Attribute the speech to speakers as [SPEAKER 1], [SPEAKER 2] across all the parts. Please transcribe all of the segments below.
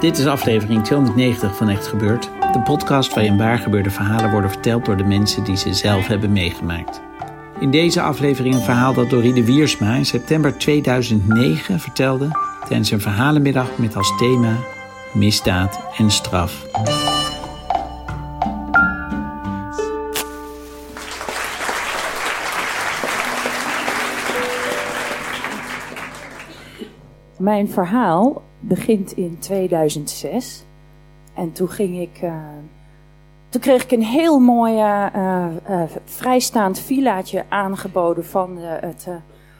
[SPEAKER 1] Dit is aflevering 290 van Echt Gebeurd. De podcast waarin waargebeurde verhalen worden verteld door de mensen die ze zelf hebben meegemaakt. In deze aflevering een verhaal dat Dorine Wiersma in september 2009 vertelde tijdens een verhalenmiddag met als thema misdaad en straf.
[SPEAKER 2] Mijn verhaal begint in 2006. En toen ging ik. eh, toen kreeg ik een heel mooi eh, eh, eh, vrijstaand villaatje aangeboden van het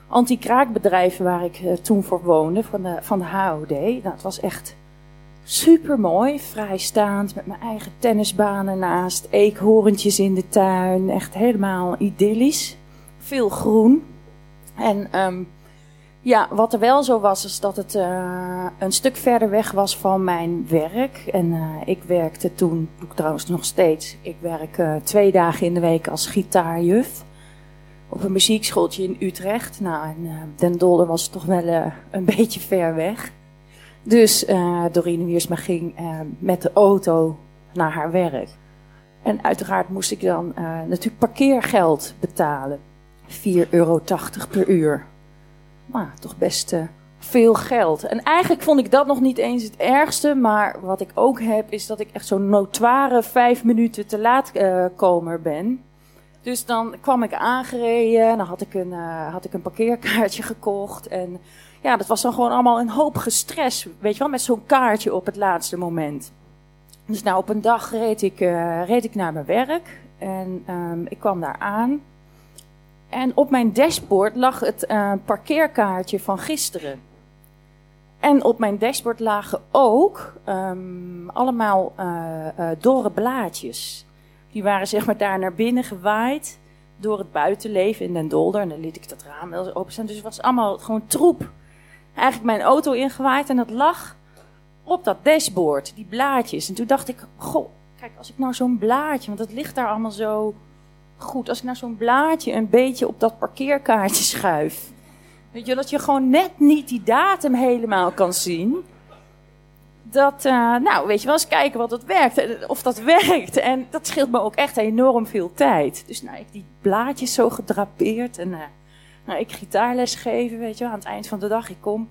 [SPEAKER 2] anti-kraakbedrijf waar ik toen voor woonde, van de, van de HOD. Nou, het was echt super mooi, vrijstaand, met mijn eigen tennisbanen naast, eekhoorntjes in de tuin. Echt helemaal idyllisch. Veel groen. En ehm, ja, wat er wel zo was, is dat het eh, een stuk verder weg was van mijn werk. En eh, ik werkte toen, doe ik trouwens nog steeds, ik werk eh, twee dagen in de week als gitaarjuf. Op een muziekschooltje in Utrecht. Nou, en Den Dolder was toch wel een beetje ver weg. Dus Dorine Wiersma ging met de auto naar haar werk. En uiteraard moest ik dan natuurlijk parkeergeld betalen. 4,80 euro per uur. Nou, toch best eh, veel geld. En eigenlijk vond ik dat nog niet eens het ergste. Maar wat ik ook heb, is dat ik echt zo'n notoire vijf minuten te laat eh, komer ben. Dus dan kwam ik aangereden. En dan had ik, een, eh, had ik een parkeerkaartje gekocht. En ja, dat was dan gewoon allemaal een hoop gestres. Weet je wel, met zo'n kaartje op het laatste moment. Dus nou, op een dag reed ik, reed ik naar mijn werk. En ehm, ik kwam daar aan. En op mijn dashboard lag het eh, parkeerkaartje van gisteren. En op mijn dashboard lagen ook ehm, allemaal eh dorre blaadjes. Die waren zeg maar daar naar binnen gewaaid door het buitenleven in Den Dolder. En dan liet ik dat raam wel openstaan. Dus het was allemaal gewoon troep. Eigenlijk mijn auto ingewaaid en dat lag op dat dashboard, die blaadjes. En toen dacht ik, goh, kijk, als ik nou zo'n blaadje, want het ligt daar allemaal zo goed. Als ik nou zo'n blaadje een beetje op dat parkeerkaartje schuif. Weet je, dat je gewoon net niet die datum helemaal kan zien. Dat, eh, nou, weet je wel eens kijken wat dat werkt. eh, Of dat werkt. En dat scheelt me ook echt enorm veel tijd. Dus nou, ik die blaadjes zo gedrapeerd. En eh, nou, ik gitaarles geven, weet je wel. Aan het eind van de dag, ik kom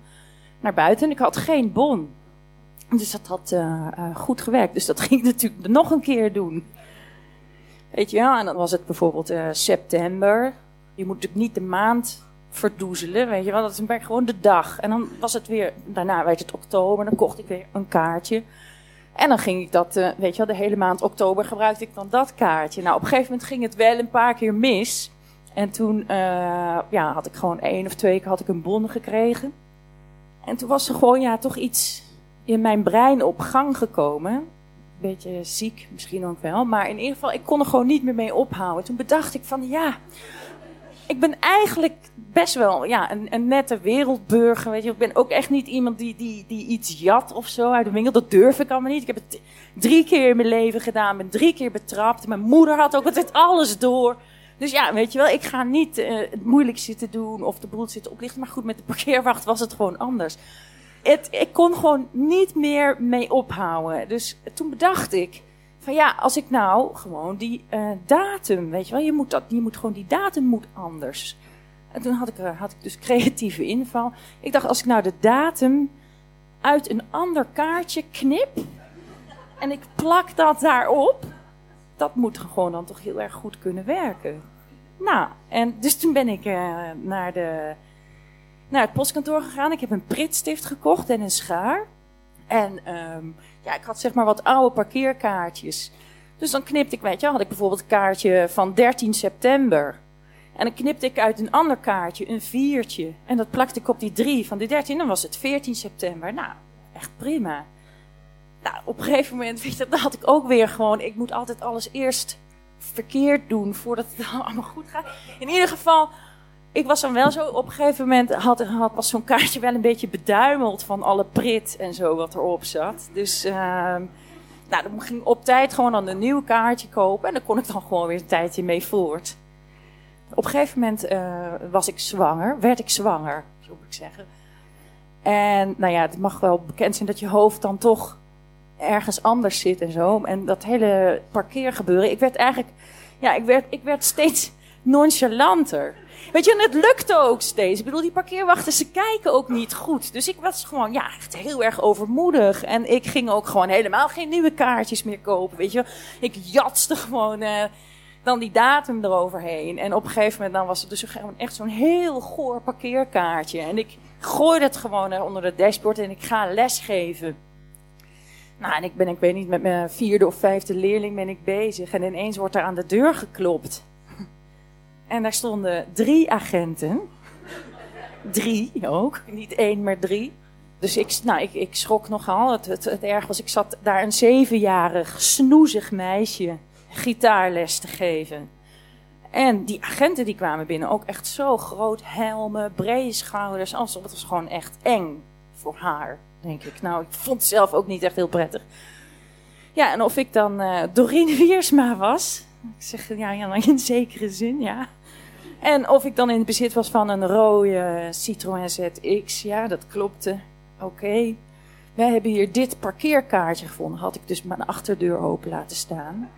[SPEAKER 2] naar buiten en ik had geen bon. Dus dat had goed gewerkt. Dus dat ging ik natuurlijk nog een keer doen. Weet je wel, en dan was het bijvoorbeeld eh, september. Je moet natuurlijk niet de maand verdoezelen, weet je wel. Dat is een gewoon de dag. En dan was het weer, daarna werd het oktober, dan kocht ik weer een kaartje. En dan ging ik dat, eh, weet je wel, de hele maand oktober gebruikte ik dan dat kaartje. Nou, op een gegeven moment ging het wel een paar keer mis. En toen eh, ja, had ik gewoon één of twee keer had ik een bon gekregen. En toen was er gewoon ja, toch iets in mijn brein op gang gekomen beetje ziek, misschien ook wel. Maar in ieder geval, ik kon er gewoon niet meer mee ophouden. Toen bedacht ik van, ja, ik ben eigenlijk best wel ja, een, een nette wereldburger. Weet je. Ik ben ook echt niet iemand die, die, die iets jat of zo uit de winkel. Dat durf ik allemaal niet. Ik heb het drie keer in mijn leven gedaan, ben drie keer betrapt. Mijn moeder had ook altijd alles door. Dus ja, weet je wel, ik ga niet eh, het moeilijk zitten doen of de boel zitten oplichten. Maar goed, met de parkeerwacht was het gewoon anders. Het, ik kon gewoon niet meer mee ophouden. Dus toen bedacht ik, van ja, als ik nou gewoon die eh, datum, weet je wel, je moet, dat, moet gewoon die datum moet anders. En toen had ik, eh, had ik dus creatieve inval. Ik dacht, als ik nou de datum uit een ander kaartje knip en ik plak dat daarop, dat moet gewoon dan toch heel erg goed kunnen werken. Nou, en dus toen ben ik eh, naar de naar het postkantoor gegaan. Ik heb een pritstift gekocht en een schaar. En ehm, ja, ik had zeg maar wat oude parkeerkaartjes. Dus dan knipte ik, weet je, had ik bijvoorbeeld een kaartje van 13 september. En dan knipte ik uit een ander kaartje een viertje. En dat plakte ik op die drie van die 13. Dan was het 14 september. Nou, echt prima. Nou, op een gegeven moment, weet je, dan had ik ook weer gewoon, ik moet altijd alles eerst verkeerd doen voordat het allemaal goed gaat. In ieder geval, ik was dan wel zo, op een gegeven moment had, had was zo'n kaartje wel een beetje beduimeld van alle prit en zo wat erop zat. Dus, uh, nou, dan ging ik op tijd gewoon dan een nieuw kaartje kopen en dan kon ik dan gewoon weer een tijdje mee voort. Op een gegeven moment uh, was ik zwanger, werd ik zwanger, zo moet ik zeggen. En nou ja, het mag wel bekend zijn dat je hoofd dan toch ergens anders zit en zo. En dat hele parkeergebeuren. Ik werd eigenlijk, ja, ik werd, ik werd steeds nonchalanter. Weet je, en het lukte ook steeds. Ik bedoel, die parkeerwachten, ze kijken ook niet goed. Dus ik was gewoon, ja, echt heel erg overmoedig. En ik ging ook gewoon helemaal geen nieuwe kaartjes meer kopen, weet je. Ik jatste gewoon uh, dan die datum eroverheen. En op een gegeven moment dan was het dus echt zo'n heel goor parkeerkaartje. En ik gooide het gewoon onder het dashboard en ik ga lesgeven. Nou, en ik ben, ik weet niet, met mijn vierde of vijfde leerling ben ik bezig. En ineens wordt er aan de deur geklopt. En daar stonden drie agenten. Drie ook, niet één, maar drie. Dus ik, nou, ik, ik schrok nogal. Het, het, erg was, ik zat daar een zevenjarig, snoezig meisje gitaarles te geven. En die agenten die kwamen binnen, ook echt zo groot, helmen, brede schouders. Alsof het was gewoon echt eng voor haar, denk ik. Nou, ik vond het zelf ook niet echt heel prettig. Ja, en of ik dan uh, Doreen Wiersma was. Ik zeg, ja, ja, in zekere zin, ja. En of ik dan in het bezit was van een rode Citroën ZX. Ja, dat klopte. Oké. Wij hebben hier dit parkeerkaartje gevonden. Had ik dus mijn achterdeur open laten staan.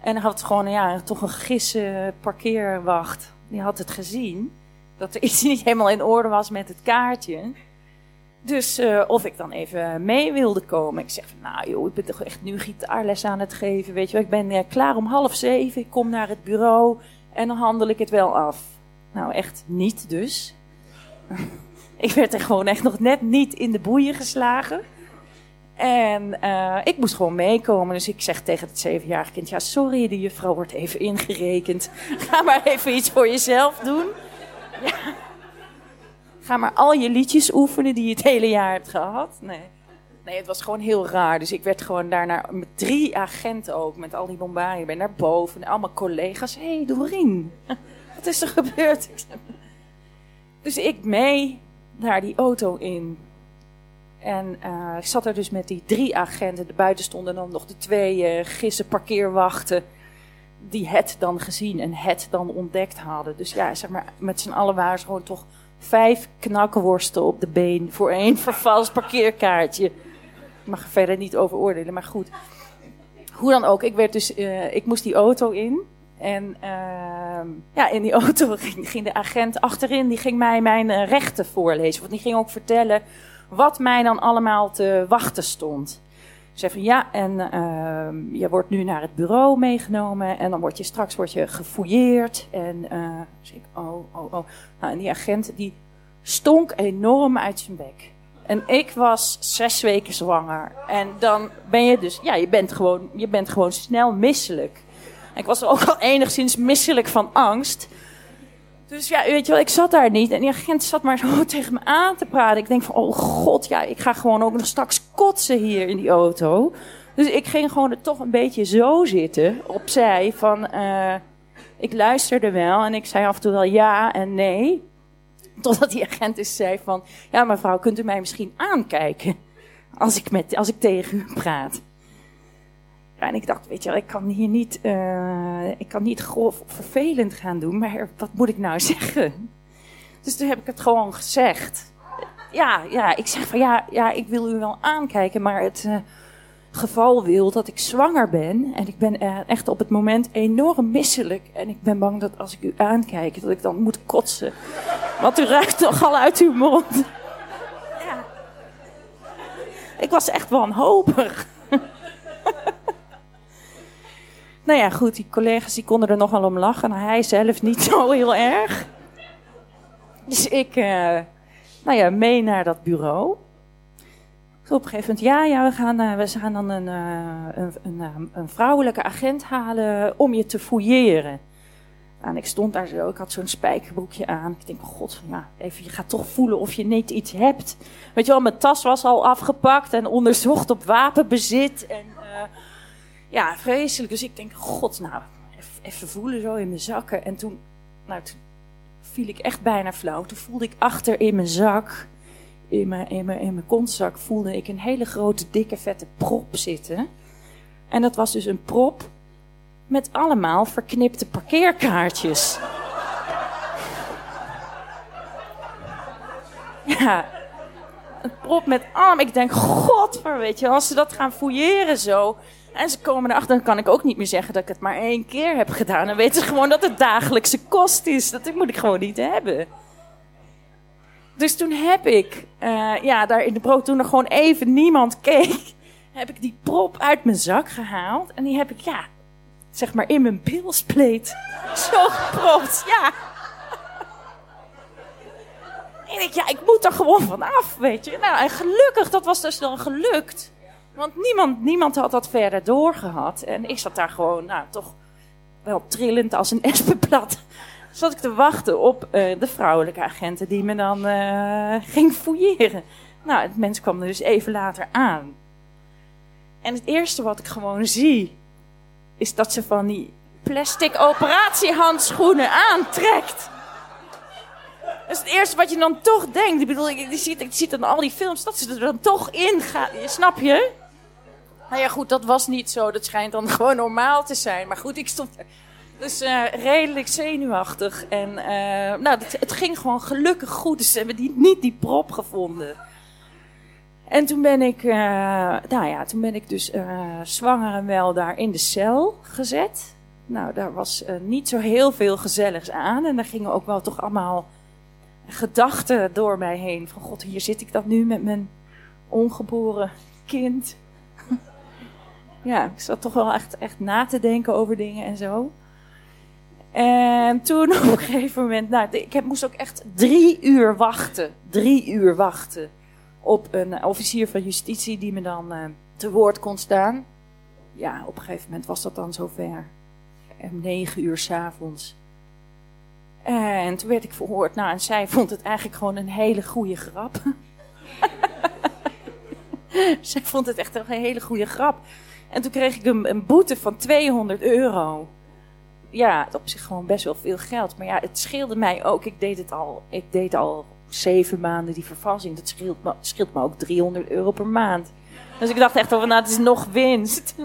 [SPEAKER 2] En had gewoon, ja, toch een gisse parkeerwacht. Die had het gezien. Dat er iets niet helemaal in orde was met het kaartje. Dus uh, of ik dan even mee wilde komen. Ik zeg, nou joh, ik ben toch echt nu gitaarles aan het geven. Weet je wel, ik ben uh, klaar om half zeven. Ik kom naar het bureau. En dan handel ik het wel af. Nou, echt niet dus. ik werd er gewoon echt nog net niet in de boeien geslagen. En uh, ik moest gewoon meekomen. Dus ik zeg tegen het zevenjarige kind: Ja, sorry, de juffrouw wordt even ingerekend. Ga maar even iets voor jezelf doen. Ja. Ga maar al je liedjes oefenen die je het hele jaar hebt gehad. Nee. Nee, het was gewoon heel raar. Dus ik werd gewoon daarna met drie agenten ook, met al die bombardien. Ik ben naar boven en allemaal collega's. Hé, hey, Doreen, wat is er gebeurd? Dus ik mee naar die auto in. En uh, ik zat er dus met die drie agenten. De buiten stonden dan nog de twee uh, gissen parkeerwachten. Die het dan gezien en het dan ontdekt hadden. Dus ja, zeg maar, met z'n allen waren ze gewoon toch vijf knakworsten op de been voor één vervals parkeerkaartje. Mag er verder niet over oordelen, maar goed. Hoe dan ook, ik, werd dus, uh, ik moest die auto in. En uh, ja, in die auto ging, de agent achterin, die ging mij mijn uh, rechten voorlezen. Want die ging ook vertellen wat mij dan allemaal te wachten stond. Ik zei van ja, en uh, je wordt nu naar het bureau meegenomen en dan word je straks word je gefouilleerd. En uh, dus ik, oh, oh, oh. Nou, en die agent die stonk enorm uit zijn bek. En ik was zes weken zwanger. En dan ben je dus, ja, je bent gewoon, je bent gewoon snel misselijk. Ik was ook al enigszins misselijk van angst. Dus ja, weet je wel, ik zat daar niet. En die agent zat maar zo tegen me aan te praten. Ik denk van, oh god, ja, ik ga gewoon ook nog straks kotsen hier in die auto. Dus ik ging gewoon er toch een beetje zo zitten, opzij, van... Uh, ik luisterde wel en ik zei af en toe wel ja en nee. Totdat die agent dus zei van... Ja, mevrouw, kunt u mij misschien aankijken? Als ik, met, als ik tegen u praat. En ik dacht, weet je wel, ik kan hier niet, uh, ik kan niet grof of vervelend gaan doen, maar wat moet ik nou zeggen? Dus toen heb ik het gewoon gezegd. Ja, ja, ik zeg van ja, ja ik wil u wel aankijken, maar het uh, geval wil dat ik zwanger ben. En ik ben uh, echt op het moment enorm misselijk. En ik ben bang dat als ik u aankijk, dat ik dan moet kotsen. Want u ruikt toch al uit uw mond. Ja. Ik was echt wanhopig. Nou ja, goed, die collega's die konden er nogal om lachen. Nou, hij zelf niet zo heel erg. Dus ik, uh, nou ja, mee naar dat bureau. Dus op een gegeven moment, ja, ja, we gaan, uh, we gaan dan een, uh, een, een, een, vrouwelijke agent halen om je te fouilleren. En ik stond daar zo, ik had zo'n spijkerbroekje aan. Ik denk, god, ja, even, je gaat toch voelen of je niet iets hebt. Weet je wel, mijn tas was al afgepakt en onderzocht op wapenbezit. En uh, ja, vreselijk. Dus ik denk, god, nou, even voelen zo in mijn zakken. En toen, nou, toen viel ik echt bijna flauw. Toen voelde ik achter in mijn zak, in mijn, in mijn, in mijn kontzak, voelde ik een hele grote, dikke, vette prop zitten. En dat was dus een prop met allemaal verknipte parkeerkaartjes. Ja, een prop met arm. Ik denk, god, weet je, als ze dat gaan fouilleren zo. En ze komen erachter, dan kan ik ook niet meer zeggen dat ik het maar één keer heb gedaan. Dan weten ze gewoon dat het dagelijkse kost is. Dat moet ik gewoon niet hebben. Dus toen heb ik, uh, ja, daar in de brood, toen er gewoon even niemand keek, heb ik die prop uit mijn zak gehaald. En die heb ik, ja, zeg maar in mijn bilspleet zo gepropt. Ja. En ik, ja, ik moet er gewoon vanaf, weet je. Nou, en gelukkig, dat was dus dan gelukt. Want niemand, niemand had dat verder doorgehad. En ik zat daar gewoon, nou, toch wel trillend als een espenplat. Zat ik te wachten op uh, de vrouwelijke agenten die me dan uh, ging fouilleren. Nou, het mens kwam er dus even later aan. En het eerste wat ik gewoon zie, is dat ze van die plastic operatiehandschoenen aantrekt. Dat is het eerste wat je dan toch denkt. Ik bedoel, ziet, je ziet dan al die films dat ze er dan toch in gaan. Snap je? Nou ja, goed, dat was niet zo. Dat schijnt dan gewoon normaal te zijn. Maar goed, ik stond dus uh, redelijk zenuwachtig. En uh, nou, het, het, ging gewoon gelukkig goed. Dus ze hebben die, niet die prop gevonden. En toen ben ik, uh, nou ja, toen ben ik dus zwanger en wel daar in de cel gezet. Nou, daar was niet zo heel veel gezelligs aan. En daar gingen ook wel toch allemaal gedachten door mij heen. Van god, hier zit ik dan nu met mijn ongeboren kind. ja, ik zat toch wel echt, echt na te denken over dingen en zo. En toen op een gegeven moment, nou, ik heb, moest ook echt drie uur wachten. Drie uur wachten op een officier van justitie die me dan uh, te woord kon staan. Ja, op een gegeven moment was dat dan zover. Om negen uur s'avonds. En toen werd ik verhoord. Nou, en zij vond het eigenlijk gewoon een hele goede grap. zij vond het echt een hele goede grap. En toen kreeg ik een, een boete van 200 euro. Ja, op zich gewoon best wel veel geld. Maar ja, het scheelde mij ook. Ik deed het al, ik deed al zeven maanden die vervalsing. Dat scheelt me, scheelt me ook 300 euro per maand. Dus ik dacht echt van, nou, het is nog winst.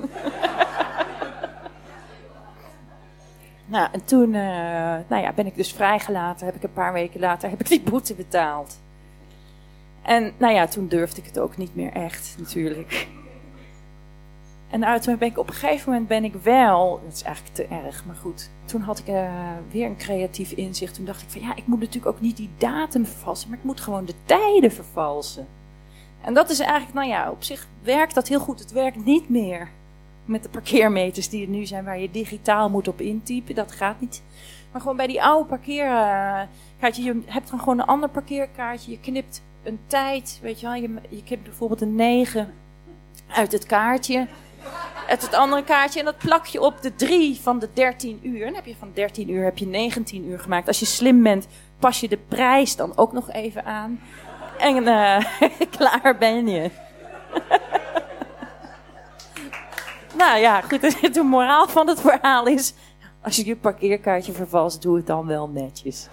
[SPEAKER 2] nou, en toen uh, nou ja, ben ik dus vrijgelaten. Heb ik een paar weken later heb ik die boete betaald. En nou ja, toen durfde ik het ook niet meer echt, natuurlijk. En ben ik op een gegeven moment ben ik wel, dat is eigenlijk te erg, maar goed. Toen had ik uh, weer een creatief inzicht. Toen dacht ik van ja, ik moet natuurlijk ook niet die datum vervalsen, maar ik moet gewoon de tijden vervalsen. En dat is eigenlijk, nou ja, op zich werkt dat heel goed. Het werkt niet meer met de parkeermeters die er nu zijn, waar je digitaal moet op intypen. Dat gaat niet. Maar gewoon bij die oude parkeerkaartje, je hebt dan gewoon een ander parkeerkaartje. Je knipt een tijd, weet je wel. Je, je knipt bijvoorbeeld een 9 uit het kaartje uit het andere kaartje. En dat plak je op de 3 van de 13 uur. En dan heb je van 13 uur heb je 19 uur gemaakt. Als je slim bent, pas je de prijs dan ook nog even aan. En uh, klaar ben je. nou ja, goed. De moraal van het verhaal is... Als je je parkeerkaartje vervalst, doe het dan wel netjes.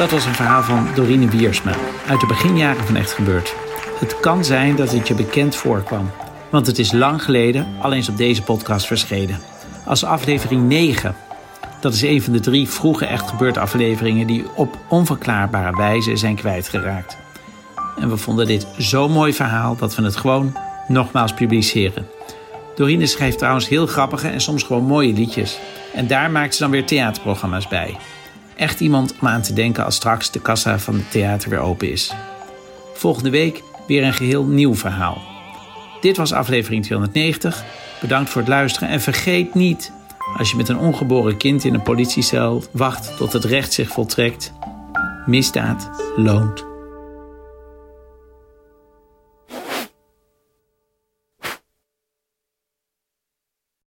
[SPEAKER 1] Dat was een verhaal van Dorine Wiersma uit de beginjaren van Echt Gebeurd. Het kan zijn dat het je bekend voorkwam, want het is lang geleden al eens op deze podcast verschenen. Als aflevering 9. Dat is een van de drie vroege Echt Gebeurd afleveringen die op onverklaarbare wijze zijn kwijtgeraakt. En we vonden dit zo'n mooi verhaal dat we het gewoon nogmaals publiceren. Dorine schrijft trouwens heel grappige en soms gewoon mooie liedjes. En daar maakt ze dan weer theaterprogramma's bij. Echt iemand om aan te denken als straks de kassa van het theater weer open is. Volgende week weer een geheel nieuw verhaal. Dit was aflevering 290. Bedankt voor het luisteren en vergeet niet, Als je met een ongeboren kind in een politiecel wacht tot het recht zich voltrekt, misdaad loont